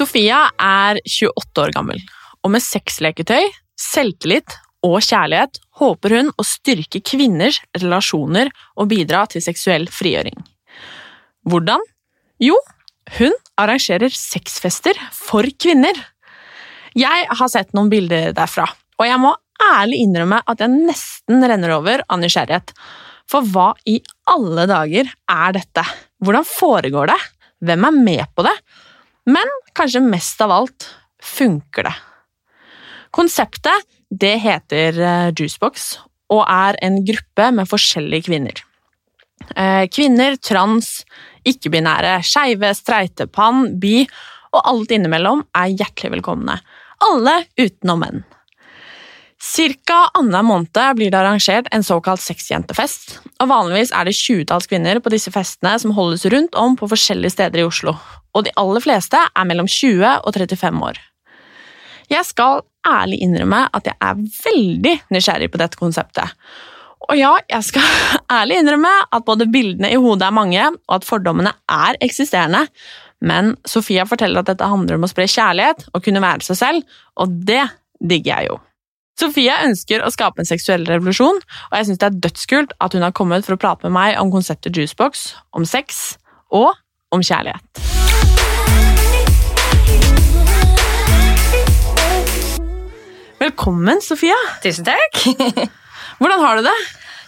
Sofia er 28 år gammel, og med sexleketøy, selvtillit og kjærlighet håper hun å styrke kvinners relasjoner og bidra til seksuell frigjøring. Hvordan? Jo, hun arrangerer sexfester for kvinner. Jeg har sett noen bilder derfra, og jeg må ærlig innrømme at jeg nesten renner over av nysgjerrighet. For hva i alle dager er dette? Hvordan foregår det? Hvem er med på det? Men kanskje mest av alt funker det. Konseptet det heter eh, Juicebox og er en gruppe med forskjellige kvinner. Eh, kvinner, trans, ikke-binære, skeive, streite, pann, bi og alt innimellom er hjertelig velkomne. Alle utenom menn. Cirka annenhver måned blir det arrangert en såkalt sexjentefest, og vanligvis er det tjuetalls kvinner på disse festene som holdes rundt om på forskjellige steder i Oslo, og de aller fleste er mellom 20 og 35 år. Jeg skal ærlig innrømme at jeg er veldig nysgjerrig på dette konseptet. Og ja, jeg skal ærlig innrømme at både bildene i hodet er mange, og at fordommene er eksisterende, men Sofia forteller at dette handler om å spre kjærlighet og kunne være seg selv, og det digger jeg jo. Sofia ønsker å skape en seksuell revolusjon, og jeg syns det er dødskult at hun har kommet for å prate med meg om konseptet Juicebox, om sex og om kjærlighet. Velkommen, Sofia. Tusen takk. Hvordan har du det?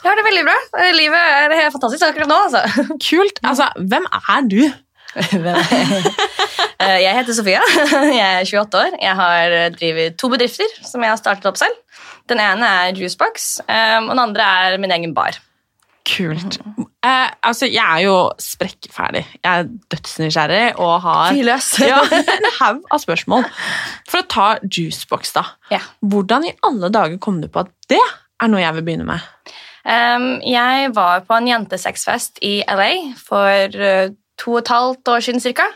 Jeg har det veldig bra. Livet er helt fantastisk akkurat nå. altså. Kult. Altså, hvem er du? Eh, jeg heter Sofia. Jeg er 28 år. Jeg har driver to bedrifter som jeg har startet opp selv. Den ene er Juicebox, eh, og den andre er min egen bar. Kult. Eh, altså, jeg er jo sprekkferdig. Jeg er dødsnysgjerrig og har ja, en haug av spørsmål. For å ta Juicebox, da. Ja. Hvordan i alle dager kom du på at det er noe jeg vil begynne med? Um, jeg var på en jentesexfest i LA for uh, to og et halvt år siden cirka.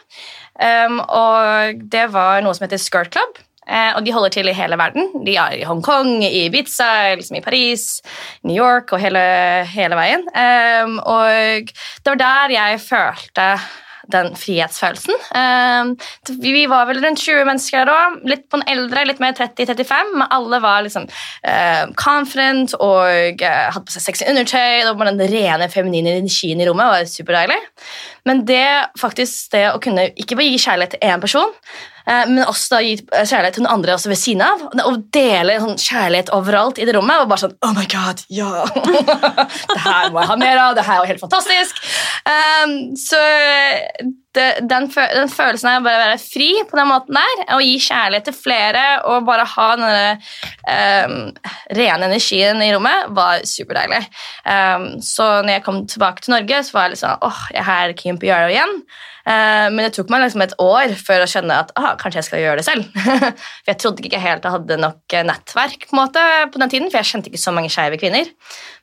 Um, og det var noe som heter Skirt Club. Eh, og de holder til i hele verden. De er i Hongkong, i Ibiza, liksom i Paris, New York og hele, hele veien. Um, og det var der jeg følte den frihetsfølelsen. Um, vi var vel rundt 20 mennesker da, litt på den eldre, litt mer 30-35, men alle var liksom uh, confident og uh, hadde på seg sexy undertøy. Det var den rene feminine energien i rommet var superdeilig. Men det faktisk det å kunne ikke bare gi kjærlighet til én person, men også da gi kjærlighet til den andre også ved siden av, og dele sånn kjærlighet overalt i det rommet, og bare sånn Oh my God, ja! det her må jeg ha mer av, det her er jo helt fantastisk. Um, så det, den, den, følelsen av å bare være fri på den måten der, og gi kjærlighet til flere og bare ha den um, rene energien i rommet, var superdeilig. Um, så når jeg kom tilbake til Norge, så var jeg litt sånn åh, jeg er keen på å gjøre det igjen. Uh, men det tok meg liksom et år før å skjønne at aha, kanskje jeg skal gjøre det selv. for Jeg trodde ikke helt jeg hadde nok nettverk på, måte, på den tiden, for jeg kjente ikke så mange skeive kvinner.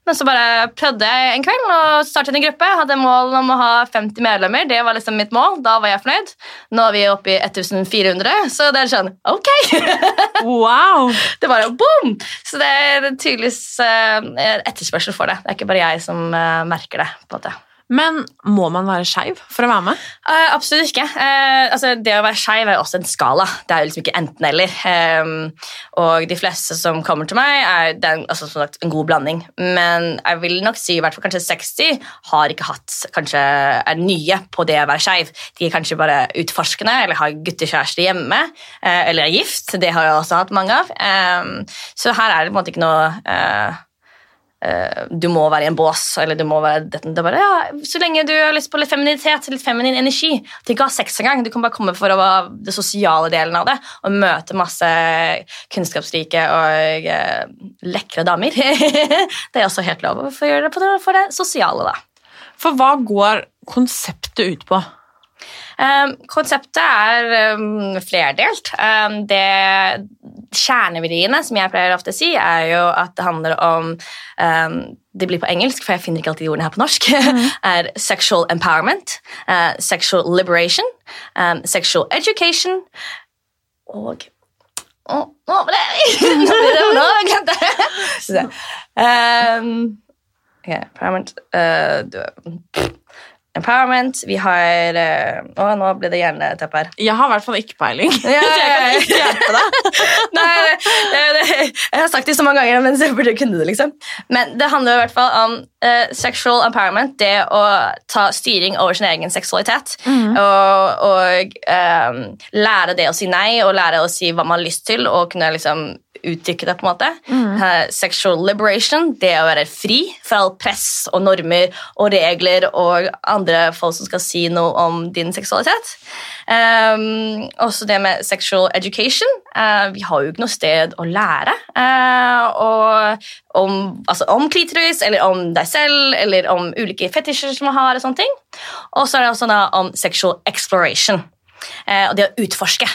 Men så bare prøvde jeg en kveld å starte en gruppe. Hadde mål om å ha 50 medlemmer. Det var liksom mitt mål. Da var jeg fornøyd. Nå er vi oppe i 1400, så det er sånn ok! wow! Det var jo boom! Så det er tydeligvis uh, etterspørsel for det. Det er ikke bare jeg som merker det. på en måte. Men må man være skeiv for å være med? Uh, absolutt ikke. Uh, altså, det å være skeiv er også en skala. Det er jo liksom ikke enten-eller. Um, og de fleste som kommer til meg, er den, altså, sagt, en god blanding. Men jeg vil nok si i hvert fall kanskje 60 har ikke hatt kanskje er nye på det å være skeiv. De er kanskje bare utforskende eller har guttekjæreste hjemme uh, eller er gift. Det har jeg også hatt mange av. Um, så her er det på en måte ikke noe du må være i en bås, eller du må være det er bare, ja, Så lenge du har lyst på litt femininitet, litt feminin energi. Du ikke ha sex engang. Du kan bare komme for å være det sosiale delen av det og møte masse kunnskapsrike og eh, lekre damer. det er også helt lov å få gjøre det for det, for det sosiale, da. For hva går konseptet ut på? Um, konseptet er um, flerdelt. Um, det Kjerneverdiene, som jeg pleier ofte å si, er jo at det handler om Det blir på engelsk, for jeg finner ikke alltid ordene her på norsk. Mm. er sexual empowerment, uh, sexual liberation, um, sexual education og Å, nå ble det Nå ble det Nå glemte jeg um, okay, Empowerment uh, Empowerment. Vi har uh, Å, nå ble det hjerneteppe her. Jeg har i hvert fall ikke peiling. Ja, jeg kan ikke hjelpe deg. Nei, det, det, jeg har sagt det så mange ganger, men jeg burde kunne det. liksom. Men det handler i hvert fall om uh, sexual empowerment. Det å ta styring over sin egen seksualitet. Mm. Og, og um, lære det å si nei, og lære å si hva man har lyst til, og kunne liksom uttrykke det. på en måte. Mm. Uh, sexual liberation, det å være fri for all press og normer og regler og andre folk som skal si noe om din seksualitet. Um, også det med sexual education. Uh, vi har jo ikke noe sted å lære uh, og om, altså om klitoris, eller om deg selv, eller om ulike fetisjer som man har. Og sånne ting. Og så er det også da om sexual exploration. Eh, og det å utforske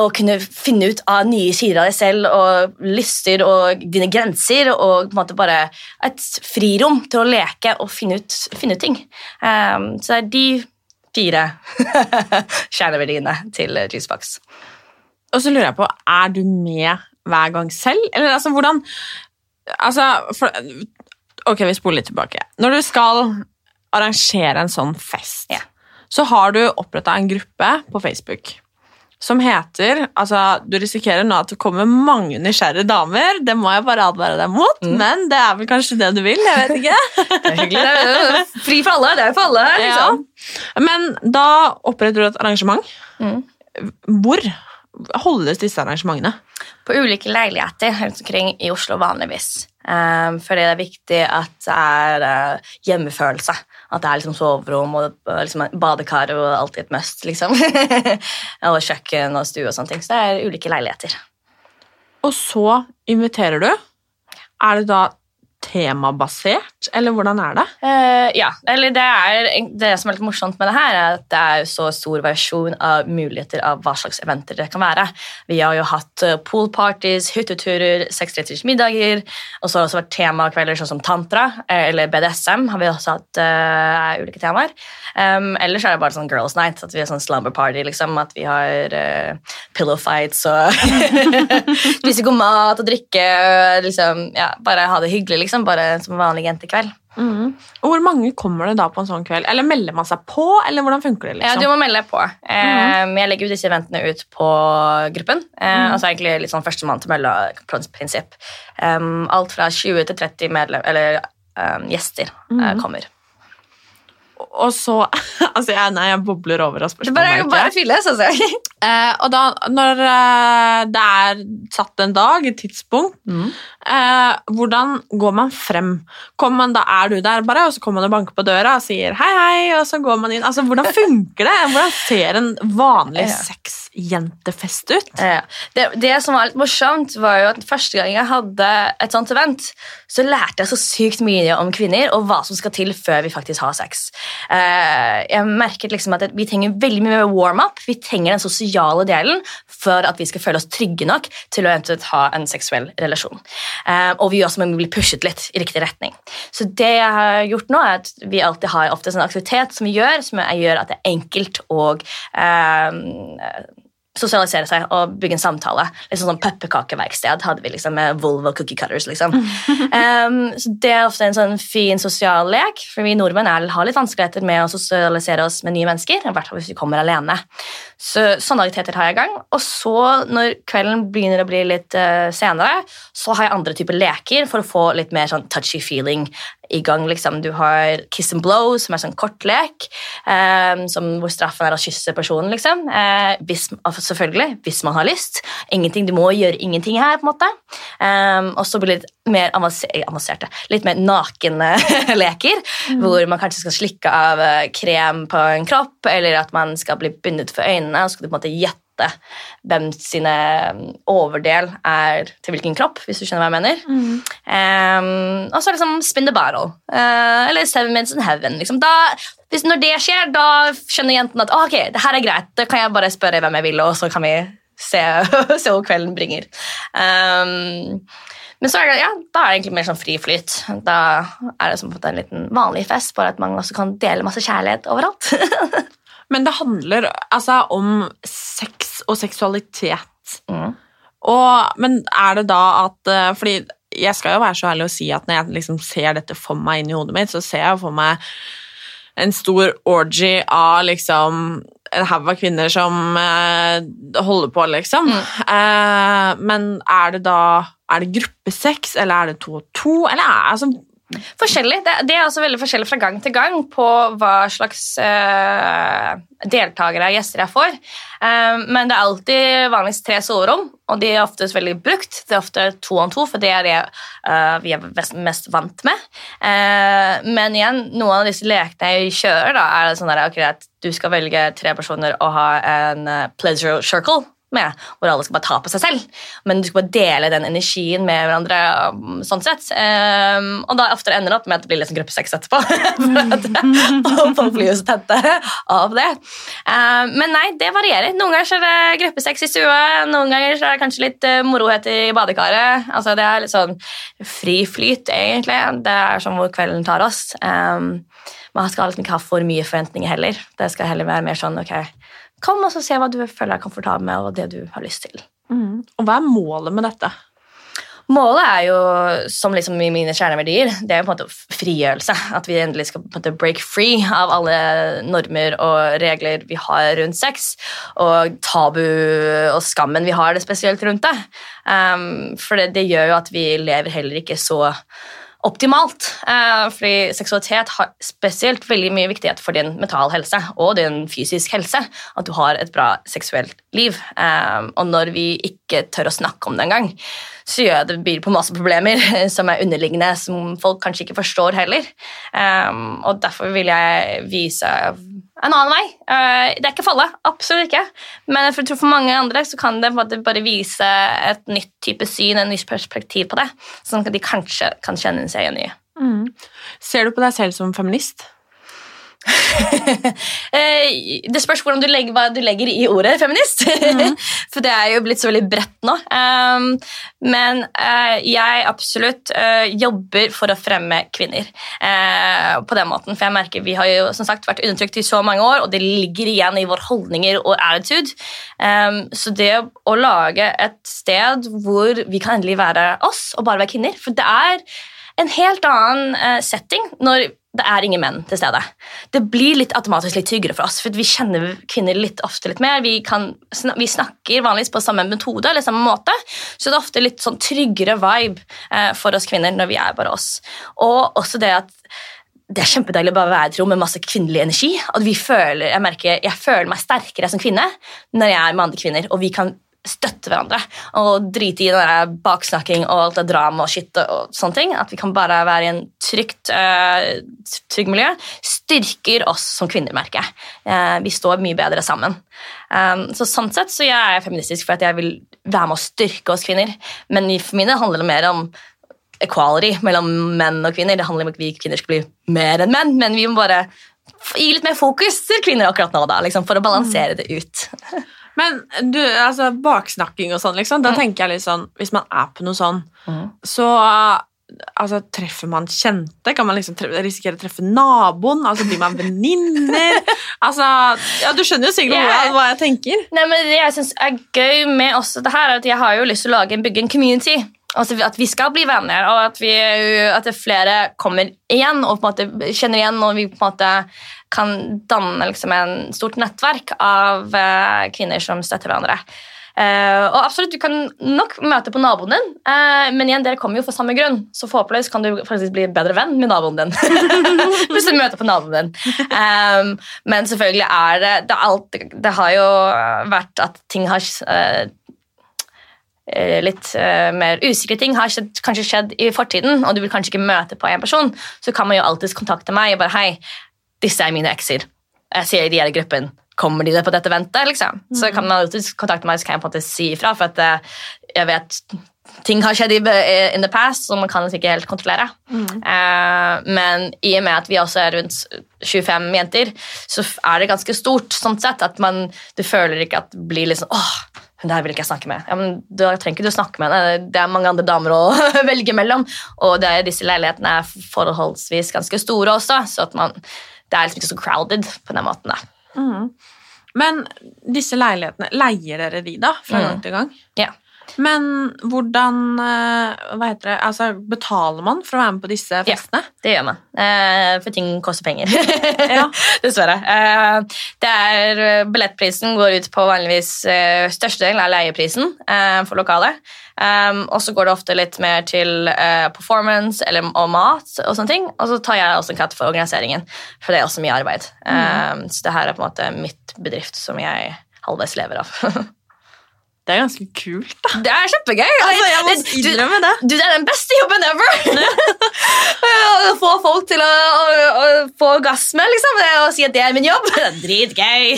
og kunne finne ut av nye sider av deg selv og lyster og dine grenser og på en måte bare et frirom til å leke og finne ut, finne ut ting. Um, så det er de fire kjerneverdiene til Juicebox. Og så lurer jeg på, er du med hver gang selv? Eller altså, hvordan Altså, for, Ok, vi spoler litt tilbake. Når du skal arrangere en sånn fest, Ja. Så har du oppretta en gruppe på Facebook som heter altså Du risikerer nå at det kommer mange nysgjerrige damer. Det må jeg bare advare deg mot, Mm. men det er vel kanskje det du vil? Jeg vet ikke. Det er hyggelig. Det er jo fri for alle. Det er jo for alle. Liksom. Ja. Men da oppretter du et arrangement. Mm. Hvor holdes disse arrangementene? På ulike leiligheter rundt omkring i Oslo vanligvis. Um, fordi det er viktig at det er uh, hjemmefølelse. At det er liksom soverom og liksom badekar og alltid et must. liksom. og kjøkken og stue og sånne ting. Så det er ulike leiligheter. Og så inviterer du. Er det da temabasert, eller hvordan er det? Uh, ja, eller det er det som er litt morsomt med det her, er at det er så stor variasjon av muligheter av hva slags eventer det kan være. Vi har jo hatt uh, poolparties, hytteturer, seksretters middager, og så har det også vært temakvelder sånn som tantra eh, eller BDSM. har vi også hatt uh, ulike temaer. Um, ellers er det bare sånn girls night, at vi har sånn slumber party, liksom, at vi har uh, pillow fights og spise god mat og drikke, liksom, ja, bare ha det hyggelig, liksom, bare som vanlig jentekveld. Og hvor mange kommer det da på en sånn kveld? Eller melder man seg på, eller hvordan funker det? Ja, liksom? du må melde deg på. Eh, Jeg legger jo disse eventene ut på gruppen. Eh, Og så er egentlig litt sånn førstemann til mølla-prinsipp. Um, alt fra 20 til 30 medlem, eller, um, gjester eh, kommer. Og så Altså, jeg, nei, jeg bobler over av spørsmål. bare, bare fylles, altså. Eh, og da, når eh, det er satt en dag, et tidspunkt, eh, hvordan går man frem? Kommer man, da er du der bare, og så kommer man og banker på døra og sier hei, hei, og så går man inn. Altså, Hvordan funker det? Hvordan ser en vanlig Ja. Sexjentefest ut? Ja. Det, det som var litt morsomt, var jo at første gang jeg hadde et sånt event, så lærte jeg så sykt mye om kvinner og hva som skal til før vi faktisk har sex. Eh, jeg merket liksom at vi trenger veldig mye warm-up. Vi trenger den sosiale delen for at vi skal føle oss trygge nok til å eventuelt ha en seksuell relasjon. Eh, og vi også må bli pushet litt i riktig retning. Så det jeg har gjort nå, er at vi alltid har ofte en aktivitet som vi gjør, som gjør at det er enkelt og eh, sosialisere seg og bygge en samtale. Litt sånn, pepperkakeverksted hadde vi liksom med Volvo cookie cutters. liksom. um, så Det er ofte en sånn fin sosial lek, for vi nordmenn er, har litt vanskeligheter med å sosialisere oss med nye mennesker. I hvert fall hvis vi kommer alene. Så Sånne aktiviteter har jeg i gang. Og så, når kvelden begynner å bli litt uh, senere, så har jeg andre typer leker for å få litt mer sånn touchy feeling i gang. liksom. Du har kiss and blow, som er sånn kortlek, um, som, hvor straffen er å kysse personen. liksom. Uh, selvfølgelig, hvis man har lyst. Ingenting, Du må gjøre ingenting her. på en måte. Um, og så blir det litt mer eh, avanserte, litt mer nakne leker, hvor man kanskje skal slikke av eh, krem på en kropp, eller at man skal bli bundet for øynene, og så skal du på en måte gjette gjette hvem sine overdel er til hvilken kropp, hvis du skjønner hva jeg mener. Um, og så liksom spin the battle. Uh, eller seven minutes in heaven. Liksom. Da, hvis, når det skjer, da skjønner jenten at oh, ok, det her er greit. Da kan jeg bare spørre hvem jeg vil, og så kan vi se, se hva kvelden bringer. Um, men så er det, ja, da er det egentlig mer sånn fri flyt. Da er det som en liten vanlig fest, bare at man også kan dele masse kjærlighet overalt. Men det handler altså om sex og seksualitet. Mm. Og, men er det da at eh, Fordi jeg skal jo være så ærlig å si at når jeg liksom ser dette for meg inn i hodet mitt, så ser jeg for meg en stor orgy av liksom en haug av kvinner som eh, holder på, liksom. Mm. Eh, men er det da Er det gruppesex, eller er det to og to, eller er altså Forskjellig. Det, er også veldig forskjellig fra gang til gang på hva slags uh, deltakere og gjester jeg får. Uh, men det er alltid vanligvis tre soverom, og de er oftest veldig brukt. Det er ofte to om to, for det er det uh, vi er mest, vant med. men igjen, noen av disse lekene jeg kjører, da, er sånn at okay, du skal velge tre personer og ha en pleasure circle med, hvor alle skal bare ta på seg selv. Men du skal bare dele den energien med hverandre. Um, sånn sett. Um, og da ofte ender det opp med at det blir litt sånn gruppesex etterpå. og folk blir jo så tette av det. Um, men nei, det varierer. Noen ganger så er det gruppesex i stua, noen ganger så er det kanskje litt uh, morohet i badekaret. Altså, det er litt sånn fri flyt, egentlig. Det er sånn hvor kvelden tar oss. Um, man skal liksom ikke ha for mye forventninger heller. Det skal heller være mer sånn ok, Kom og se hva du føler deg komfortabel med, og det du har lyst til. Mm. Og hva er målet med dette? Målet er jo, som liksom i mine kjerneverdier, det er jo på en måte frigjørelse. At vi endelig skal på en måte break free av alle normer og regler vi har rundt sex. Og tabu og skammen vi har det spesielt rundt det. Um, for det, det gjør jo at vi lever heller ikke så optimalt. Eh, fordi seksualitet har spesielt veldig mye viktighet for din mental helse og din fysisk helse. At du har et bra seksuelt liv. Eh, og når vi ikke tør å snakke om det engang, så gjør det byr på masse problemer som er underliggende, som folk kanskje ikke forstår heller. Eh, og derfor vil jeg vise en annen vei. Eh, det er ikke falle, absolutt ikke. Men for, for mange andre så kan det bare vise et nytt type syn, en nytt perspektiv på det, sånn at de kanskje kan kjenne seg igjen i. Mm. Ser du på deg selv som feminist? Eh, det spørs hvordan du legger, hva du legger i ordet feminist. Mm. For det er jo blitt så veldig bredt nå. Um, men uh, jeg absolutt uh, jobber for å fremme kvinner uh, på den måten. For jeg merker vi har jo som sagt vært undertrykt i så mange år, og det ligger igjen i våre holdninger og attitude. Um, så det å lage et sted hvor vi kan endelig være oss og bare være kvinner For det er en helt annen setting når det er ingen menn til stede. Det blir litt automatisk litt tryggere for oss, for vi kjenner kvinner litt ofte litt mer. Vi, kan, vi snakker vanligvis på samme metode eller samme måte, så det er ofte litt sånn tryggere vibe eh, for oss kvinner når vi er bare oss. Og også det at det er kjempedeilig å være i et rom med masse kvinnelig energi. og vi føler, jeg, merker, jeg føler meg sterkere som kvinne når jeg er med andre kvinner, og vi kan støtte hverandre og drite i den baksnakking og alt det drama og shit og sånne ting. At vi kan bare være i en trygt, uh, trygg miljø, styrker oss som kvinner, merker jeg. Uh, vi står mye bedre sammen. Um, så Sånn sett så jeg er feministisk for at jeg vil være med å styrke oss kvinner. Men for mine handler det mer om equality mellom menn og kvinner. Det handler om at vi kvinner skal bli mer enn menn, men vi må bare gi litt mer fokus til kvinner akkurat nå, da, liksom, for å balansere det ut. Men du, altså, baksnakking og sånn, liksom, da tenker jeg litt sånn Hvis man er på noe sånn, mm. så altså, treffer man kjente? Kan man liksom treffe, risikere å treffe naboen? Altså, Blir man venninner? altså, ja, du skjønner jo sikkert yeah. hva jeg tenker. Nei, men Det jeg syns er gøy med også det her, er at jeg har jo lyst til å lage en, bygge en community. Altså At vi skal bli venner, og at, vi, at flere kommer igjen og på en måte kjenner igjen. og vi på en måte kan danne liksom en stort nettverk av uh, kvinner som støtter hverandre. Uh, og absolutt, Du kan nok møte på naboen din, uh, men igjen, dere kommer jo for samme grunn. Så forhåpentligvis kan du faktisk bli bedre venn med naboen din. hvis du møter på naboen din. Um, men selvfølgelig er det det, alt, det har jo vært at ting har uh, litt mer usikre ting har skjedd, kanskje skjedd i fortiden, og du vil kanskje ikke møte på en person, så kan man jo alltids kontakte meg og bare Hei, disse er mine ekser. Jeg ser de er i gruppen. kommer de det på dette ventet, liksom. Så kan man alltid kontakte meg, så kan jeg på en måte si ifra, for at eh, jeg vet ting har skjedd in the past, som man kan ikke helt kontrollere. Eh, men i og med at vi også er rundt 25 jenter, så er det ganske stort sånn sett at man, du føler ikke at det blir liksom åh, hun der vil ikke jeg snakke med. Ja, men Da trenger ikke du snakke med henne. Det er mange andre damer å velge mellom. Og det disse leilighetene er forholdsvis ganske store også, så at man, det er liksom ikke så crowded på den måten. da. Men disse leilighetene, leier dere de da, fra Mm. gang til gang? Ja. Men hvordan eh, hva heter det, altså betaler man for å være med på disse festene? Ja, Det gjør man, eh, for ting koster penger. Ja. Dessverre. Eh, det er, billettprisen går ut på vanligvis størstedelen av leieprisen for lokalet. Og så går det ofte litt mer til performance eller, og mat, og sånne ting. Og så tar jeg også en katt for organiseringen, for det er også mye arbeid. Mm. så det her er på en måte mitt bedrift som jeg halvveis lever av. Det er ganske kult, da. Det er kjempegøy! Altså, jeg må innrømme det. Du, det er den beste jobben ever! Å få folk til å, å, å få orgasme, liksom. Og si at det er min jobb. Det er dritgøy.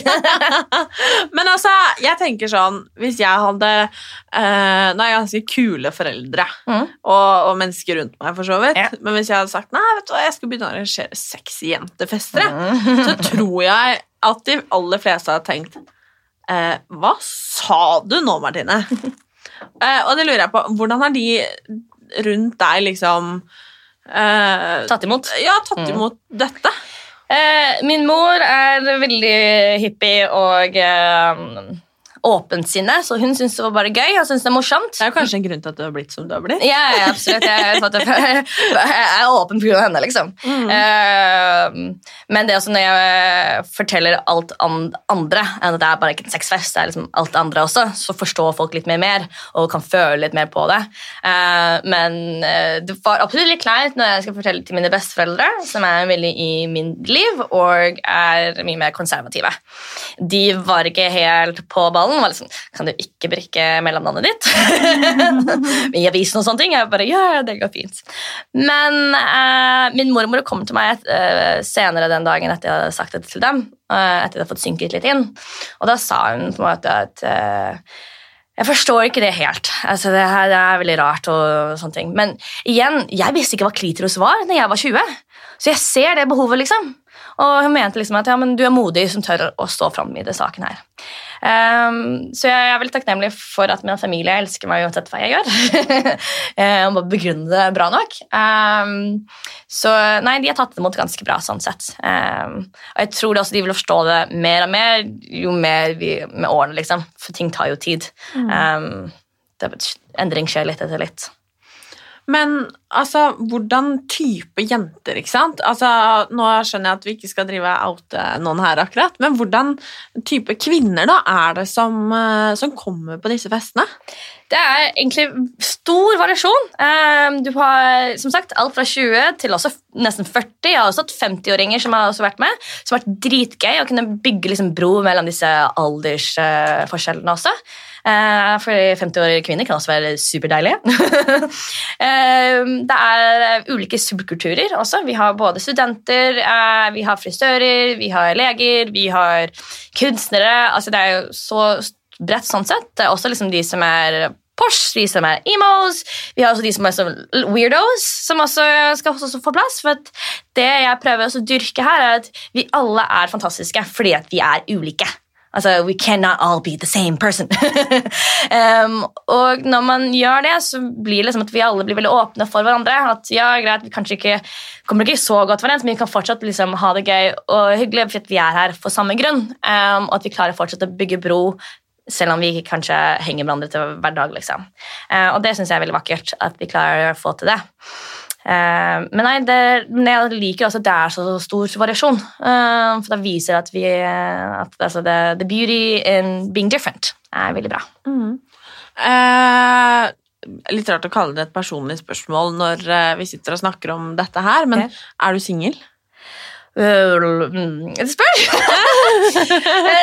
Men altså, jeg tenker sånn Hvis jeg hadde eh, Nå er jeg ganske kule foreldre mm. og, og mennesker rundt meg, for så vidt. Ja. Men hvis jeg hadde sagt nei, vet du hva, jeg skal begynne å arrangere sexy jentefester, mm. så tror jeg at de aller fleste hadde tenkt eh, Hva sa du nå, Martine? eh, og det lurer jeg på. Hvordan har de rundt deg liksom eh, Tatt imot. Ja, tatt imot dette? Eh, min mor er veldig hippie og eh, åpensinne, så hun syns det var bare gøy og synes det er morsomt. Det er jo kanskje en grunn til at du har blitt som du har blitt. Ja, ja, absolutt. Jeg, måte- jeg er åpen pga. henne, liksom. Eh, men det er også når jeg forteller alt an- andre, enn at det er bare ikke en sexfest, det er liksom alt det andre også, så forstår folk litt mer, mer og kan føle litt mer på det. Uh, men eh, det var absolutt litt kleint når jeg skal fortelle til mine besteforeldre, som er veldig i min liv og er mye mer konservative. De var ikke helt på ballen. Var liksom, Kan du ikke brikke mellomnavnet ditt? I avisen og sånne ting. Jeg bare, ja, det går fint. Men eh, min mormor kom til meg eh, senere den dagen etter jeg hadde sagt dette til dem, eh, etter jeg hadde fått synket litt inn. Og da sa hun på en måte at eh, jeg forstår ikke det helt. Altså, det, her, det er veldig rart. og sånne ting. Men igjen, jeg visste ikke hva klitoris var da jeg var 20. Så jeg ser det behovet, liksom. Og hun mente liksom at ja, men du er modig som tør å stå fram i det saken her. Um, så jeg er veldig takknemlig for at min familie elsker meg uansett hva jeg gjør. Jeg må begrunne det bra nok. Um, så nei, de har tatt det imot ganske bra sånn sett. Um, og jeg tror også de vil forstå det mer og mer jo mer vi med årene, liksom. For ting tar jo tid. Ehm, det, endring skjer litt etter litt. Men altså, hvordan type jenter, ikke sant? Altså, nå skjønner jeg at vi ikke skal drive out noen her akkurat, men hvordan type kvinner da er det som, eh, som kommer på disse festene? Det er egentlig stor variasjon. Ehm, Du har som sagt alt fra 20 til også nesten 40. Jeg har også hatt 50-åringer som har også vært med. Som har vært dritgøy å kunne bygge liksom bro mellom disse aldersforskjellene også. Eh, For 50-årige kvinner kan også være superdeilige. Ehm, Det er ulike subkulturer også. Vi har både studenter, eh, vi har frisører, vi har leger, vi har kunstnere. Altså Det er jo så bredt sånn sett. Det er også liksom de som er Porsche, de som er emos. Vi har også de som er weirdos, som også skal også få plass. For det jeg prøver å dyrke her, er at vi alle er fantastiske fordi at vi er ulike. Altså, We cannot all be the same person. um, og når man gjør det, så blir det liksom at vi alle blir veldig åpne for hverandre. At ja, greit, Vi kanskje ikke kommer ikke så godt overens, men vi kan fortsatt liksom ha det gøy og hyggelig for at vi er her for samme grunn. Um, og at vi klarer fortsatt å bygge bro selv om vi ikke kanskje henger hverandre til hver dag. Liksom. Uh, og det syns jeg er veldig vakkert, at vi klarer å få til det. Eh, men nei, det, men jeg liker også at det er så stor variasjon. eh, for det viser at vi at altså, the, the beauty in being different er veldig bra. Eh, litt rart å kalle det et personlig spørsmål når eh, vi sitter og snakker om dette her, men okay. er du singel? Uh, spør Det spørs!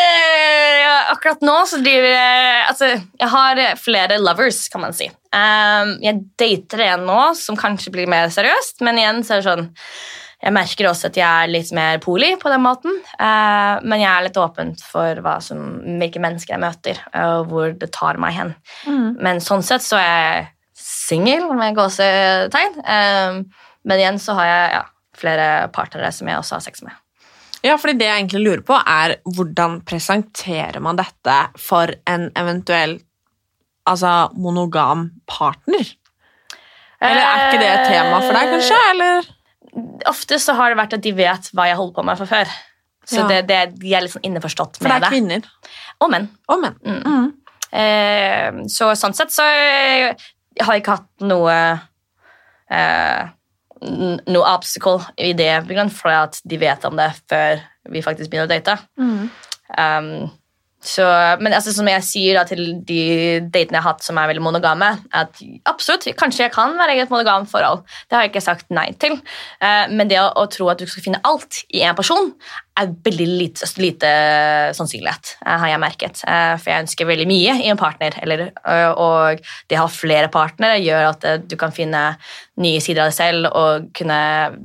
Eh, akkurat nå så driver jeg Altså, jeg har flere lovers, kan man si. Um, jeg dater en nå som kanskje blir mer seriøst, men igjen så er det sånn jeg merker også at jeg er litt mer poli på den måten. uh, men jeg er litt åpen for hva som, hvilke mennesker jeg møter, og hvor det tar meg hen. Men sånn sett så er jeg singel med gåsetegn. Um, men igjen så har jeg ja, flere partnere som jeg også har sex med. Ja, fordi det jeg egentlig lurer på, er hvordan presenterer man dette for en eventuell altså, monogam partner? Eller er ikke det et tema for deg, kanskje? Eller? Ofte så har det vært at de vet hva jeg holder på med fra før. Så Ja. det, det, de er liksom innforstått For det er kvinner Og menn. og menn. Mm. Mm. Eh, så sånn sett så eh, jeg har jeg ikke hatt noe eh, noe obstacle i det, for at de vet om det før vi faktisk begynner å date. Mm. Um, så, men altså, som jeg sier da, til de datene jeg har hatt som er veldig monogame, at absolutt, kanskje jeg kan være i et monogamt forhold. Det har jeg ikke sagt nei til. Eh, men det å, å tro at du skal finne alt i én person, er veldig lite, lite sannsynlighet, eh, har jeg merket. Eh, for jeg ønsker veldig mye i en partner. Eller, og det å ha flere partnere gjør at eh, du kan finne nye sider av deg selv og kunne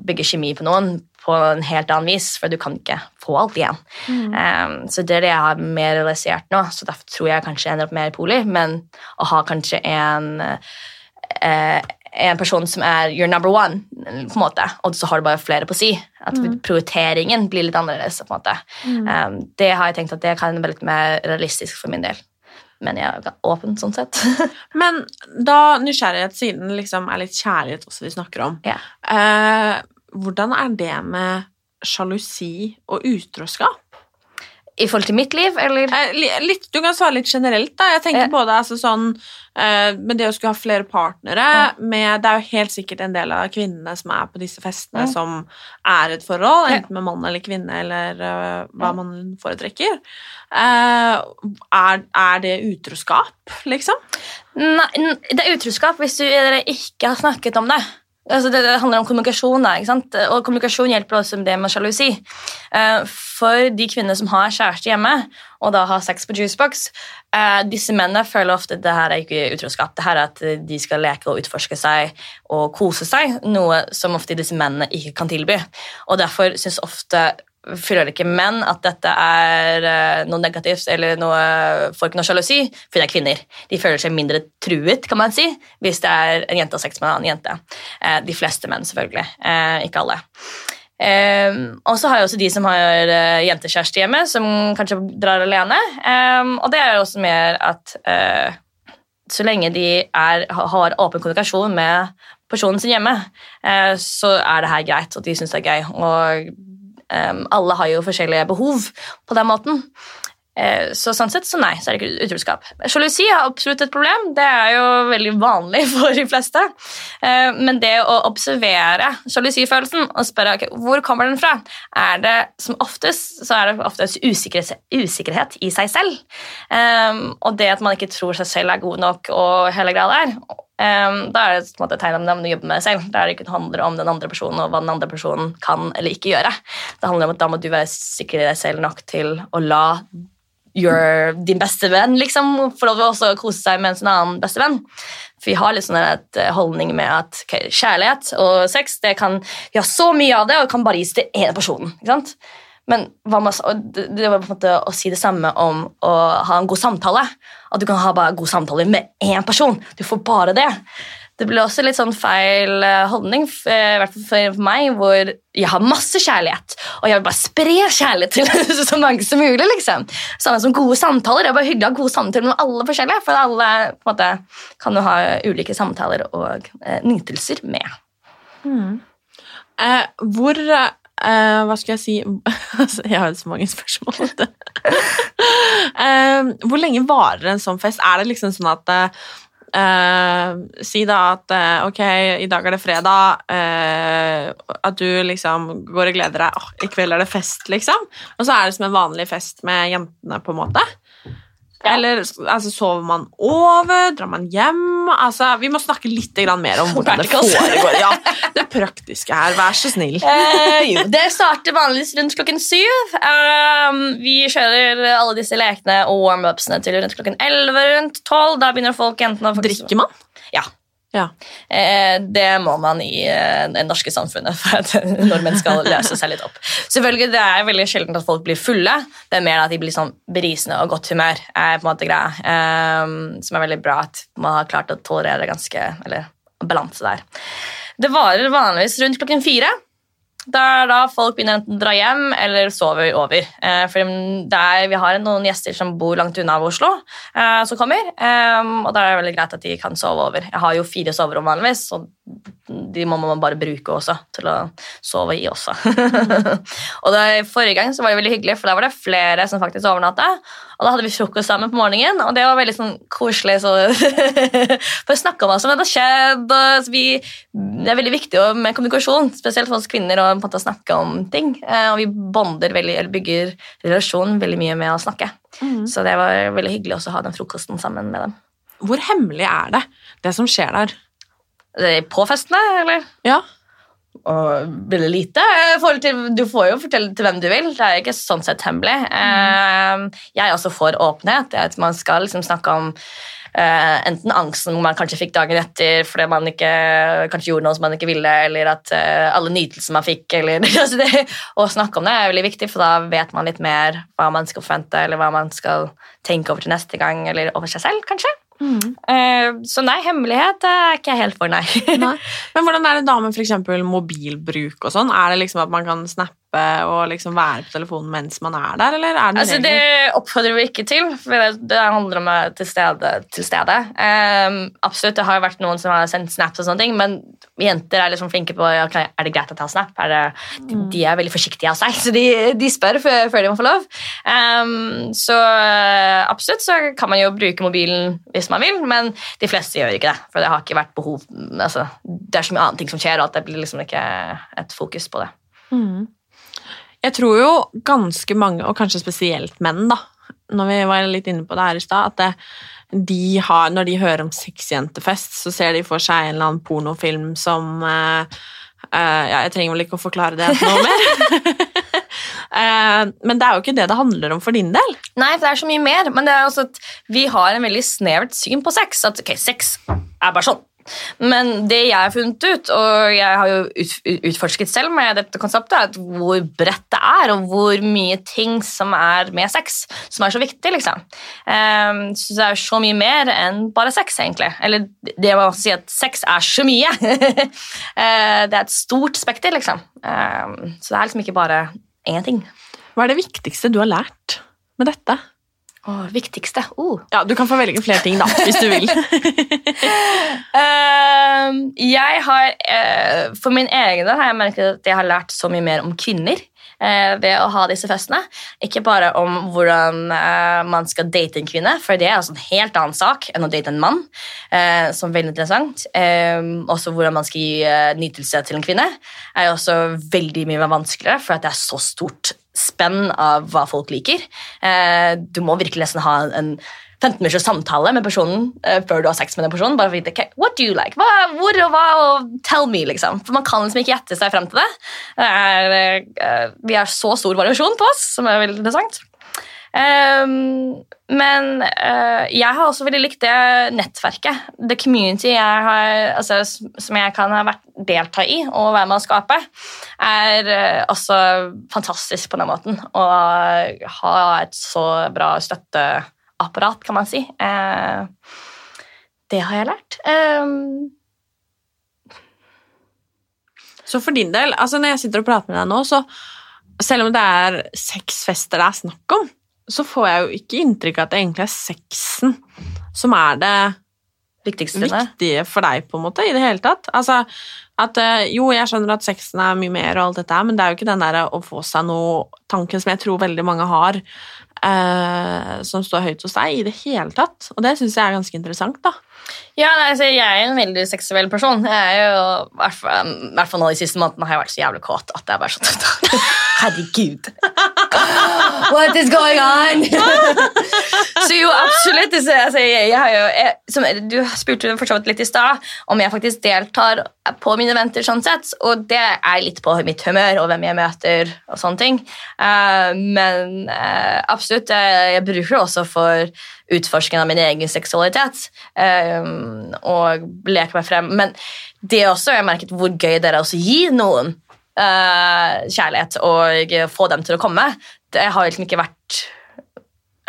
bygge kjemi på noen på en helt annen vis, for du kan ikke få alt igjen. Um, så det er det jeg har mer realisert nå, så derfor tror jeg kanskje jeg ender opp mer i poli, men å ha kanskje en eh, en person som er your number one, på en måte, og så har du bare flere på si. At prioriteringen blir litt annerledes. på en måte. Um, det har jeg tenkt at det kan være litt mer realistisk for min del. Men jeg er åpen sånn sett. Men da nysgjerrighet siden liksom er litt kjærlighet også vi snakker om, Ja. eh, hvordan er det med sjalusi og utroskap? I forhold til mitt liv, eller? Eh, litt, du kan svare litt generelt. da. Jeg tenker på både altså, sånn, eh, med det å skulle ha flere partnere med, Det er jo helt sikkert en del av kvinnene som er på disse festene, Ja. som er et forhold, enten med mann eller kvinne, eller uh, hva man foretrekker. Eh, er, er det utroskap, liksom? Nei, det er utroskap hvis du, dere ikke har snakket om det. Altså det, handler om kommunikasjon, da, ikke sant? og kommunikasjon hjelper også med det med sjalusi. Eh, for de kvinnene som har kjæreste hjemme, og da har sex på juicebox, eh, disse mennene føler ofte at det her er ikke utroskap. Det her er at de skal leke og utforske seg og kose seg, noe som ofte disse mennene ikke kan tilby. Og derfor syns ofte føler ikke menn at dette er eh, noe negativt eller noe ikke noe sjalusi, for det er kvinner. De føler seg mindre truet, kan man si, hvis det er en jente og sex med en annen jente. Eh, de fleste menn, selvfølgelig. Eh, ikke alle. Eh, og så har jeg også de som har jentekjæreste hjemme, som kanskje drar alene. Eh, og det er også mer at så lenge de er, har åpen kommunikasjon med personen sin hjemme, så er det her greit, og de syns det er gøy. Og alle har jo forskjellige behov på den måten. Eh, så sånn sett, så nei, så er det ikke utroskap. Sjalusi er absolutt et problem. Det er jo veldig vanlig for de fleste. Eh, men det å observere sjalusifølelsen og spørre okay, hvor kommer den fra, er det som oftest så er det oftest usikkerhet, usikkerhet i seg selv. Eh, og det at man ikke tror seg selv er god nok og hele greia der, da er det et tegn om det du jobber med deg selv. Da er det ikke handler om den andre personen og hva den andre personen kan eller ikke gjøre. Det handler om at da må du være sikker i deg selv nok til å la your, din beste venn, liksom, få lov til å kose seg med en sånn annen beste venn. For vi har litt sånn et eh, holdning med at okay, kjærlighet og sex det kan, Vi har så mye av det og kan bare gis til én person. ikke sant? Men det det var på en måte å si det samme om å ha en god samtale. At du kan ha bare gode samtaler med én person. Du får bare det. Det ble også litt sånn feil eh, holdning, eh, i hvert fall for meg, hvor jeg har masse kjærlighet, og jeg vil bare spre kjærlighet til så mange som mulig. liksom. Samme som gode samtaler. Det er bare hyggelig å ha gode samtaler med alle forskjellige, for alle måte, kan jo ha ulike samtaler og eh, nytelser med. Eh, hvor eh, Hva skal jeg si Altså, Jeg har jo så mange spørsmål. eh, hvor lenge varer en sånn fest? Er det liksom sånn at eh, Si da at uh, ok, i dag er det fredag, at du liksom går og gleder deg. Oh, I kveld er det fest, liksom. Og så er det som en vanlig fest med jentene, på en måte. Ja. Eller altså, sover man over? Drar man hjem? Altså, vi må snakke litt mer om hvordan det foregår. Ja, det praktiske her, vær så snill. Eh, det starter vanligvis rundt klokken syv. Um, vi kjører alle disse lekene og warm-upsene til rundt klokken elleve, rundt tolv. Da begynner folk enten å Drikker man? Ja. Ja. Eh, det må man i eh, det norske samfunnet for at nordmenn skal løse seg litt opp. Selvfølgelig, Det er veldig sjelden at folk blir fulle. Det er mer at de blir sånn berisende og godt humør. er på en måte greia. Eh, som er veldig bra at man har klart å tolerere ganske, eller balanse der. Det varer vanligvis rundt klokken fire. Det er da folk begynner enten å dra hjem eller sover over. Eh, for er, vi har noen gjester som bor langt unna av Oslo, eh, som kommer. Eh, og da er det veldig greit at de kan sove over. Jeg har jo fire soverom vanligvis, og de må man bare bruke også til å sove i også. og da, Forrige gang så var det veldig hyggelig, for da var det flere som faktisk overnatta. Og da hadde vi frokost sammen på morgenen, og det var veldig sånn koselig. Så for å snakke om hva som hadde skjedd. Vi, det er veldig viktig med kommunikasjon, spesielt for oss kvinner, å på snakke om ting. Eh, og vi bonder veldig, eller bygger relasjon veldig mye med å snakke. Mm. Så det var veldig hyggelig også å ha den frokosten sammen med dem. Hvor hemmelig er det, det som skjer der? På festene, eller? Ja. Og veldig lite. Du får jo fortelle til hvem du vil. Det er ikke sånn sett hemmelig. Mm. Jeg er også for åpenhet. At man skal liksom snakke om uh, enten angsten man kanskje fikk dagen etter fordi man ikke kanskje gjorde noe som man ikke ville, eller at uh, alle nytelser man fikk. Eller, altså det, å snakke om det er veldig viktig, for da vet man litt mer hva man skal forvente, eller hva man skal tenke over til neste gang, eller over seg selv, kanskje. Mm. Uh, så nei, hemmelighet er ikke jeg helt for, nei. nei. Men hvordan er det da med f.eks. mobilbruk og sånn? Er det liksom at man kan snappe og liksom være på telefonen mens man er der, eller er det altså, Det oppfordrer vi ikke til, for det, handler om til stede. Til stede. Um, absolutt, det har vært noen som har sendt snaps og sånne ting, men jenter er liksom flinke på okay, er det greit å ta snap. Er det, de, mm. de, er veldig forsiktige av seg, så de, de spør før, før, de må få lov. Um, så absolutt så kan man jo bruke mobilen hvis man vil, men de fleste gjør ikke det. For det har ikke vært behov altså, Det er så mye annet ting som skjer, og at det blir liksom ikke et fokus på det. Mm. Jeg tror jo ganske mange, og kanskje spesielt menn, da, når vi var litt inne på det her i stad, at de har, når de hører om sexjentefest, så ser de for seg en eller annen pornofilm som uh, uh, Ja, jeg trenger vel ikke å forklare det noe mer. uh, men det er jo ikke det det handler om for din del. Nei, for det er så mye mer. Men det er også at vi har en veldig snevert syn på sex. At ok, sex er bare sånn. Men det jeg har funnet ut, og jeg har jo utforsket selv med dette konseptet, er at hvor bredt det er, og hvor mye ting som er med sex, som er så viktig. liksom. Um, så det er så mye mer enn bare sex, egentlig. Eller det må også si at sex er så mye. uh, det er et stort spekter, liksom. Um, så det er liksom ikke bare én ting. Hva er det viktigste du har lært med dette? Oh, viktigste? Oh. Ja, Du kan få velge flere ting, da, hvis du vil. uh, jeg har, uh, For min egen del har jeg merket at jeg har lært så mye mer om kvinner uh, ved å ha disse festene. Ikke bare om hvordan eh, man skal date en kvinne, for det er altså en helt annen sak enn å date en mann. som er veldig interessant. også hvordan man skal gi nytelse til en kvinne er også veldig mye vanskeligere, for det er så stort spenn av hva folk liker. Eh, du må virkelig nesten ha en 15 minutters samtale med personen uh, før du har sex med den personen. bare for å vite, okay, what do you like? Hva, hvor og hva? Og tell me, liksom. For Man kan liksom ikke gjette seg frem til det. uh, vi har så stor variasjon på oss, som er veldig interessant. Um, men uh, jeg har også veldig likt det nettverket. Det community jeg har, altså, som jeg kan ha vært delta i og være med å skape, er uh, også fantastisk på den måten. Å ha et så bra støtteapparat, kan man si. Uh, det har jeg lært. Um, så for din del, altså når jeg sitter og prater med deg nå, så selv om det er seks fester det er snakk om, så får jeg jo ikke inntrykk av at det egentlig er sexen som er det Viktigste. viktige for deg, på en måte, i det hele tatt. Altså, at eh, jo, jeg skjønner at sexen er mye mer og alt dette men det er jo ikke den der å få seg noe tanken som jeg tror veldig mange har, eh, som står høyt hos deg, i det hele tatt. Og det syns jeg er ganske interessant, da. Ja, nei, altså, Jeg er en veldig seksuell person. Jeg er jo, I hvert fall nå de siste månedene har jeg vært så jævlig kåt at jeg er bare sånn Herregud. What is going on? Så jo, absolutt. Så, altså, jeg, jeg jo, jeg, som, du spurte for så vidt litt i stad om jeg faktisk deltar på mine eventer, sånn sett, og det er litt på mitt humør og hvem jeg møter og sånne ting. Uh, men uh, absolutt, jeg, jeg bruker det også for utforsking av min egen seksualitet uh, og leke meg frem. Men det også, jeg har merket hvor gøy det er å gi noen kjærlighet og få dem til å komme. Det har liksom ikke vært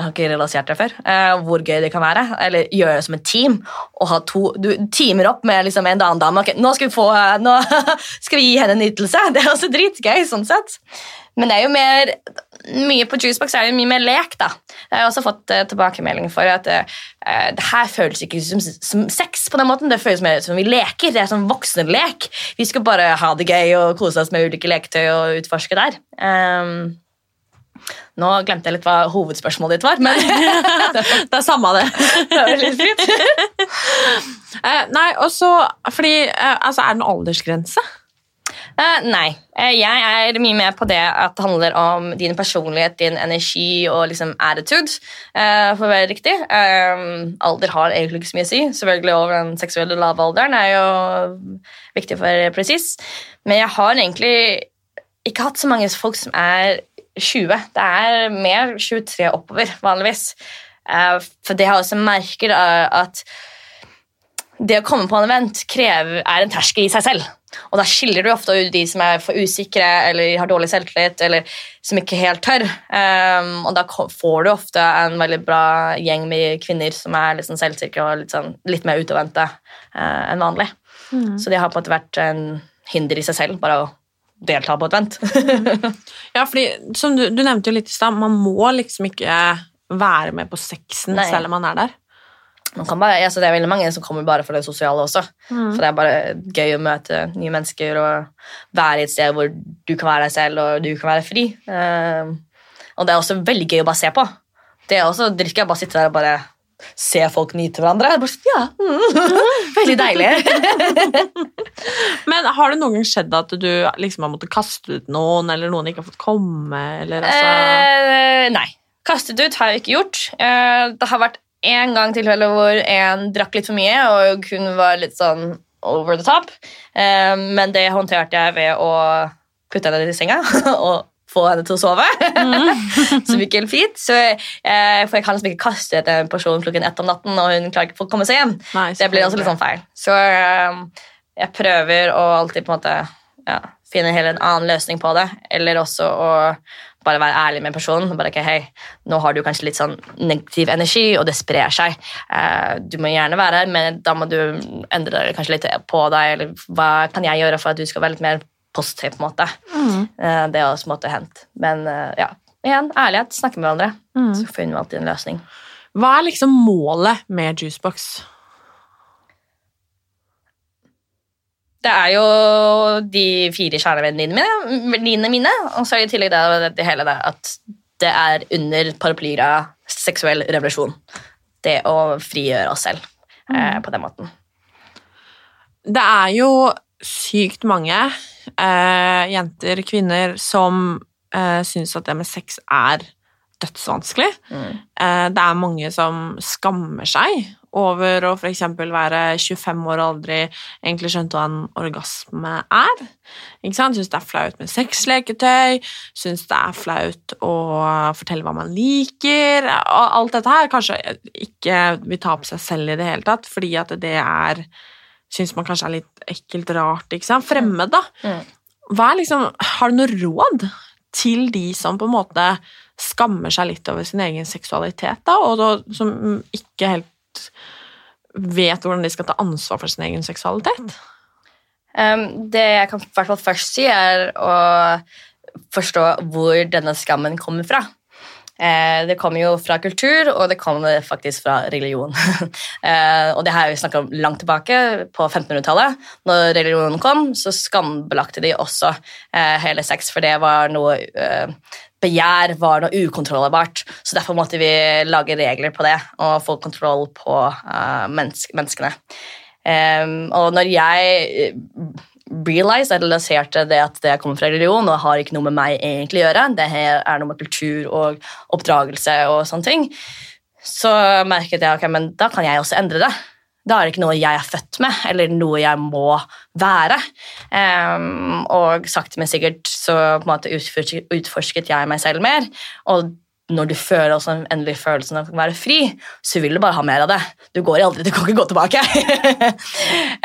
jeg har ikke realisert det før. Eh, hvor gøy det kan være. Eller gjøre det som et team. og ha to, Du teamer opp med liksom en annen dame. Okay, nå, skal vi få, uh, nå skal vi gi henne en ytelse. Det er også dritgøy. sånn sett. Men det er jo mer, mye på Juicebox er det mye mer lek. da. Jeg har også fått eh, tilbakemelding for at det her føles ikke som, som, sex. på den måten. Det føles mer som vi leker. Det er som voksenlek. Vi skal bare ha det gøy og kose oss med ulike leketøy og utforske der. Um, nå glemte jeg litt hva hovedspørsmålet ditt var, men det er samme det. det er litt fint. eh, nei, og så Fordi eh, Altså, er det noen aldersgrense? Uh, nei. Jeg er mye med på det at det handler om din personlighet, din energi og liksom attitude, for å være riktig. alder har egentlig ikke så mye å si. Selvfølgelig over den seksuelle lavalderen er jo viktig for presis. Men jeg har egentlig ikke hatt så mange folk som er 20. Det er mer 23 oppover, vanligvis. Eh, for det har også merker at det å komme på en event krever, er en terskel i seg selv. Og da skiller du ofte ut de som er for usikre eller har dårlig selvtillit eller som ikke helt tør. Um, og da får du ofte en veldig bra gjeng med kvinner som er sånn selvsikre og litt, sånn, litt mer utadvendte uh, enn vanlig. Mm. Så det har på en måte vært en hinder i seg selv, bare å delta på et vent. ja, fordi som du, du nevnte jo litt i stad, man må liksom ikke være med på sexen Nei. selv om man er der. Bare, altså det er veldig mange som kommer bare for det sosiale også. Mm. For det er bare gøy å møte nye mennesker og være i et sted hvor du kan være deg selv og du kan være fri. Uh, og det er også veldig gøy å bare se på. Det er også drikker jeg bare sitte der og bare se folk nyte hverandre. Bare, sånn, ja, mm, veldig deilig. Men har det noen gang skjedd at du liksom har måttet kaste ut noen, eller noen ikke har fått komme? Eller, altså? eh, nei. Kastet ut har jeg ikke gjort. Eh, det har vært en gang tilfelle hvor en drakk litt for mye, og hun var litt sånn over the top. Eh, men det håndterte jeg ved å putte henne i senga og få henne til å sove. Mm. som gikk helt fint. Så, eh, for jeg kan liksom ikke kaste etter en person klokken ett om natten, og hun klarer ikke å komme seg hjem. Nei, det blir også litt sånn feil. Så eh, jeg prøver å alltid på en måte ja, finne en annen løsning på det, eller også å bare være ærlig med personen. bare ikke, hei, Nå har du kanskje litt sånn negativ energi, og det sprer seg. Eh, du må gjerne være her, men da må du endre kanskje litt på deg. eller Hva kan jeg gjøre for at du skal være litt mer positiv, på en måte. Mm. Eh, det er også måtte hendt. Men eh, ja, igjen, ærlighet. Snakke med hverandre. Mm. Så finner vi alltid en løsning. Hva er liksom målet med Juicebox? Det er jo de fire kjernevennene mine, mine, og så er det i tillegg det, det hele det at det er under paraplyra seksuell revolusjon. Det å frigjøre oss selv eh, mm. på den måten. Det er jo sykt mange eh, jenter, kvinner, som eh, syns at det med sex er dødsvanskelig. Mm. Eh, det er mange som skammer seg over å f.eks. være 25 år og aldri egentlig skjønte hva en orgasme er. Ikke sant? Syns det er flaut med sexleketøy, syns det er flaut å fortelle hva man liker. Og alt dette her kanskje ikke vil ta på seg selv i det hele tatt, fordi at det er syns man kanskje er litt ekkelt rart, ikke sant? Fremmed, da. Mm. Er liksom Har du noe råd til de som på en måte skammer seg litt over sin egen seksualitet, da, og da, som ikke helt vet hvordan de skal ta ansvar for sin egen seksualitet? Um, det jeg kan i hvert fall først si, er å forstå hvor denne skammen kommer fra. Eh, det kommer jo fra kultur, og det kommer faktisk fra religion. eh, og det har vi snakka om langt tilbake, på 1500-tallet. Når religionen kom, så skambelagte de også eh, hele sex, for det var noe Begjær var noe ukontrollerbart, så derfor måtte vi lage regler på det og få kontroll på mennesk menneskene. og når jeg realize, eller realiserte det at det kommer fra religion og har ikke noe med meg egentlig å gjøre. Det er noe med kultur og oppdragelse og sånne ting. så merket jeg ok, men da kan jeg også endre det. Da er det ikke noe jeg er født med, eller noe jeg må være. Um, og sakte, men sikkert så på en måte utforsket jeg meg selv mer. Og når du føler også den endelige følelsen av å være fri, så vil du bare ha mer av det. Du går aldri, du kan ikke gå tilbake.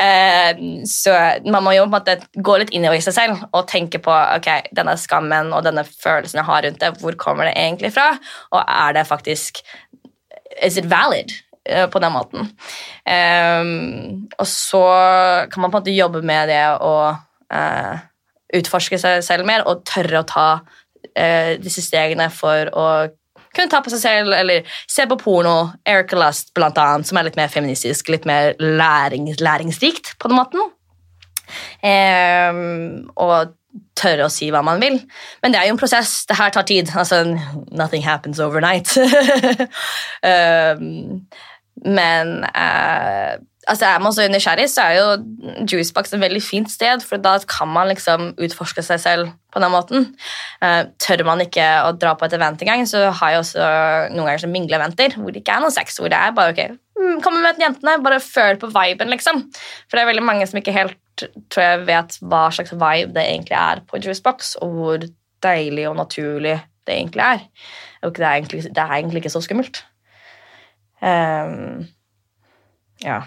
uh, så man må jo på en måte gå litt inn i seg selv og tenke på ok, denne skammen og denne følelsen jeg har rundt det, hvor kommer det egentlig fra? Og er det faktisk Is it valid? Eh, på den måten. Um, og så kan man på en måte jobbe med det å utforske seg selv mer og tørre å ta uh, disse stegene for å kunne ta på seg selv, eller se på porno. Erica Lust, blant annet, som er litt mer feministisk, litt mer læring, læringsrikt på den måten. Um, og tørre å si hva man vil. Men det er jo en prosess. Det her tar tid. Altså, nothing happens overnight. um, Men uh, altså er man så nysgjerrig, så er jo Juicebox et veldig fint sted, for da kan man liksom utforske seg selv på den måten. Eh, tør man ikke å dra på et event engang, så har jeg også noen ganger som mingleeventer hvor det ikke er noe sex, hvor det er bare ok, mm, kom og møt jentene, bare føl på viben, liksom. For det er veldig mange som ikke helt tror jeg vet hva slags vibe det egentlig er på Juicebox, og hvor deilig og naturlig det egentlig er. Og det er egentlig, det er egentlig ikke så skummelt. Um, ja.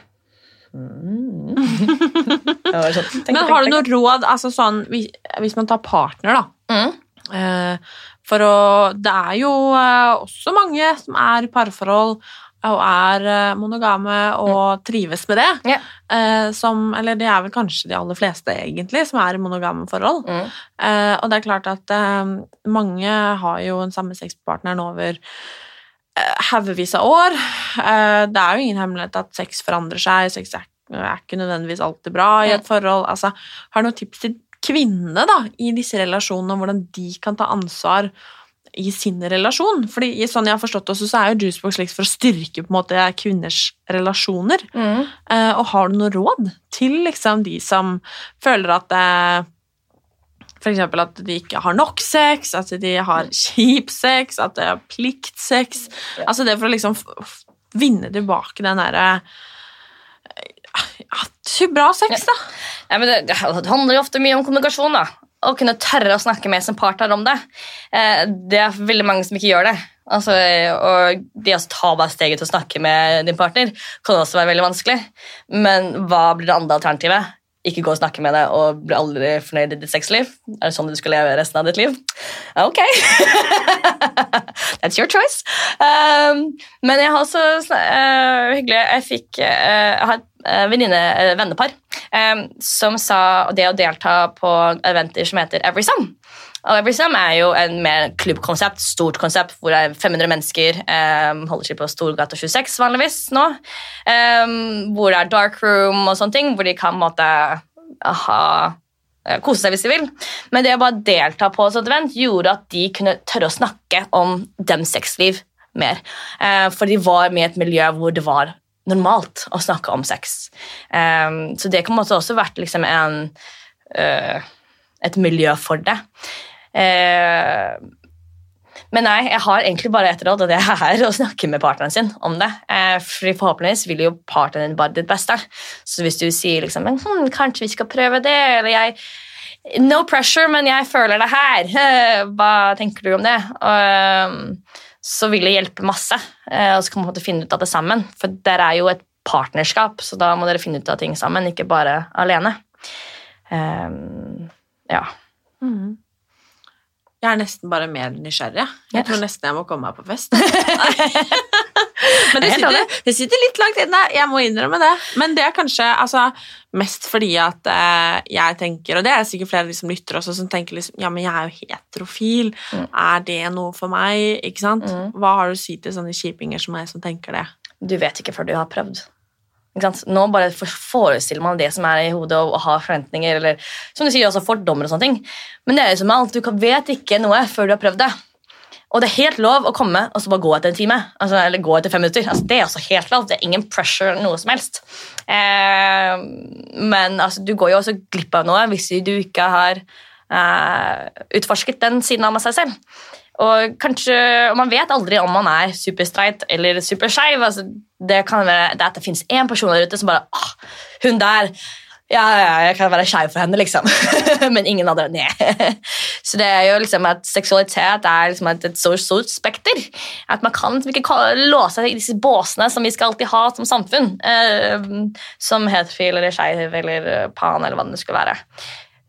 Mm. sånn, Men har du noe råd altså sånn, hvis man tar partner, da? Mm. Uh, for å Det er jo uh, også mange som er i parforhold og er uh, monogame og mm. trives med det. Yeah. som, eller det er vel kanskje de aller fleste, egentlig, som er i monogame forhold. Mm. og det er klart at mange har jo en samme sexpartner over Eh, haugevis av år. Eh, det er jo ingen hemmelighet at sex forandrer seg. Sex er, ikke nødvendigvis alltid bra i et forhold. Altså, har du noen tips til kvinnene da, i disse relasjonene, om hvordan de kan ta ansvar i sin relasjon? Fordi sånn jeg har forstått også, så er jo Juicebox slik for å styrke på en måte kvinners relasjoner. Mm. Eh, og har du noe råd til liksom, de som føler at F.eks. at de ikke har nok sex, at de har kjip sex, at det er pliktsex. Altså det for å liksom vinne tilbake den derre ja, Bra sex, da. Ja, men det, det, handler jo ofte mye om kommunikasjon. da. Å kunne tørre å snakke med sin partner om det. Eh, det er veldig mange som ikke gjør det. Altså, og det å ta bare steget til å snakke med din partner kan også være veldig vanskelig. Men hva blir det andre alternativet? Ikke gå og snakke med deg og bli aldri fornøyd i ditt sexliv? Er det sånn du skal leve resten av ditt liv? Ok. That's your choice. Um, men jeg har også uh, hyggelig Jeg fikk uh, har et uh, venninne, uh, vennepar um, som sa det å delta på eventer som heter Every Sum. Og er jo en mer klubbkonsept, stort konsept, hvor det er 500 mennesker. Um, holder seg på Storgata 26 vanligvis nå. Um, hvor det er dark room og sånne ting, hvor de kan måtte ha eh, kose seg hvis de vil. Men det å bare delta på et sånt event gjorde at de kunne tørre å snakke om dem sexliv mer. Uh, for de var med i et miljø hvor det var normalt å snakke om sex. Så det kan også vært liksom en uh, et miljø for det. Eh, men nei, jeg har egentlig bare ett råd, og det er å snakke med partneren sin om det. Eh, for forhåpentligvis vil jo partneren din bare ditt beste. Så hvis du sier liksom hm, 'Kanskje vi skal prøve det', eller jeg No pressure, men jeg føler det her. Hva tenker du om det? Og, så vil det hjelpe masse. Eh, og så kan man finne ut av det sammen. For dere er jo et partnerskap, så da må dere finne ut av ting sammen, ikke bare alene. Um, ja. Mm. Jeg er nesten bare mer nysgjerrig. Jeg tror nesten jeg må komme meg på fest. Men det sitter, det sitter, litt langt inne, jeg må innrømme det. Men det er kanskje altså, mest fordi at eh, jeg tenker, og det er sikkert flere av de som lytter også, som tenker liksom Ja, men jeg er jo heterofil. Mm. Er det noe for meg? Ikke sant? Mm. Hva har du å si til sånne kjipinger som meg som tenker det? Du vet ikke før du har prøvd. Nå bare forestiller man det som er i hodet, og, har forventninger eller som du sier, også fordommer. og sånne ting. Men det er jo som alt, du vet ikke noe før du har prøvd det. Og det er helt lov å komme og så bare gå etter en time. Altså, eller gå etter fem minutter. Altså, det er også helt lov. Det er ingen pressure noe som helst. Eh, men altså, du går jo også glipp av noe hvis du ikke har eh, utforsket den siden av seg selv. Og kanskje, og Man vet aldri om man er superstreit eller superskeiv. Altså, det kan være det at det fins én person der ute som bare ah, Hun der ja, ja, jeg kan være skeiv for henne, liksom. Men ingen andre. Nei. Så det er jo liksom at seksualitet er liksom et, et så stort spekter. At man kan liksom ikke låse seg i disse båsene som vi skal alltid ha som samfunn. Eh, som heterofil eller skeiv eller pan eller hva det skulle være.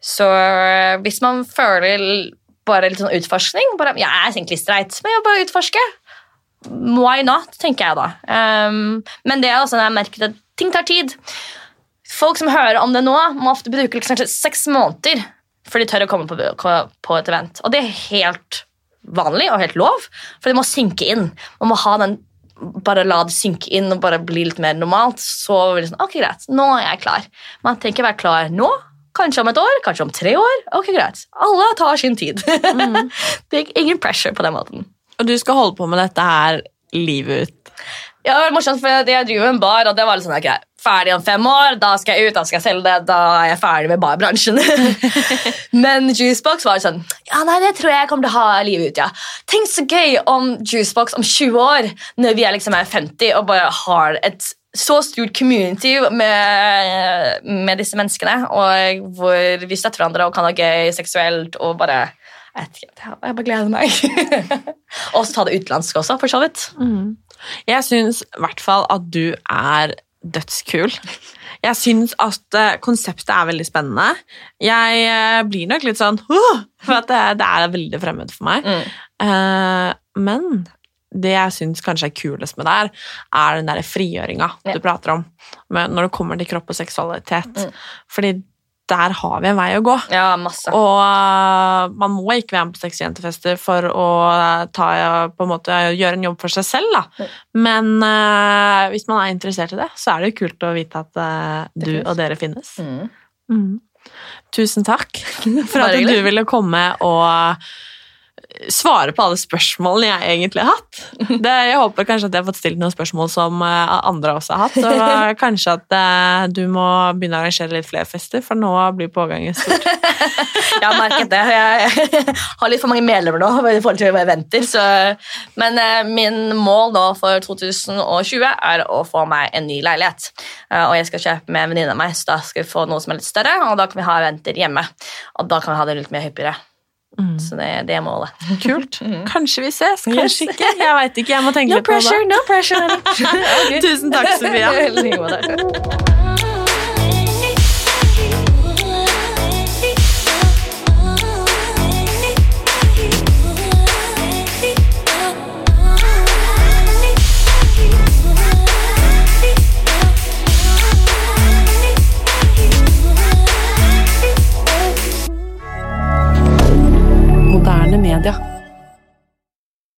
Så eh, hvis man føler bare litt sånn utforskning bare, Jeg er egentlig streit, men jeg vil bare utforske. Why not, tenker jeg da. Um, men det er også når jeg merker at ting tar tid. Folk som hører om det nå, må ofte bruke liksom seks måneder før de tør å komme på, på, et event. Og det er helt vanlig og helt lov, for det må synke inn. Man må ha den, bare la det synke inn og bare bli litt mer normalt. Så blir det sånn, ok, greit, nå er jeg klar. Man trenger ikke være klar nå. Kanskje om et år, kanskje om tre år. Ok, greit. Alle tar sin tid. Mm. det er ingen pressure på den måten. Og du skal holde på med dette her livet ut? Ja, det var morsomt, for Jeg driver en bar, og det var litt sånn, okay, ferdig om fem år, da skal jeg ut, da skal jeg selge det, da er jeg ferdig med barbransjen. Men Juicebox var sånn Ja, nei, det tror jeg kommer til å ha livet ut, ja. Tenk så gøy om Juicebox om 20 år, når vi er liksom er 50 og bare har et så stort community med, med disse menneskene, og hvor vi støtter hverandre og kan ha gøy seksuelt og bare jeg, jeg bare gleder meg. og så ta det utenlandsk også, for så vidt. Mm. Jeg syns i hvert fall at du er dødskul. Jeg syns at uh, konseptet er veldig spennende. Jeg uh, blir nok litt sånn For at det, det, er veldig fremmed for meg. Mm. Uh, men det jeg syns kanskje er kulest med det her, er den der frigjøringa ja. du prater om når det kommer til kropp og seksualitet. Mm. Fordi der har vi en vei å gå. Ja, masse. Og uh, man må ikke være med på sexjentefester for å ta, på en måte, gjøre en jobb for seg selv, da. Mm. Men uh, hvis man er interessert i det, så er det jo kult å vite at uh, du og dere finnes. Mm. Mm. Tusen takk for at du ville komme og svare på alle spørsmålene jeg egentlig har hatt. Det, jeg håper kanskje at jeg har fått stilt noen spørsmål som uh, andre også har hatt. Og kanskje at uh, du må begynne å arrangere litt flere fester, for nå blir pågangen stort. jeg har merket det. Jeg har litt for mange medlemmer nå i forhold til eventer. Så, men uh, min mål nå for 2020 er å få meg en ny leilighet. og jeg skal kjøpe med en venninne av meg, så da skal vi få noe som er litt større, og da kan vi ha venter hjemme. Og da kan vi ha det litt mer hyppigere. Mm. Så det, det, er målet. Kult. Mm. Kanskje vi ses, kanskje yes. ikke. Jeg veit ikke. Jeg må tenke no litt på pressure, det. No pressure, okay. Tusen takk, Sofia. Media.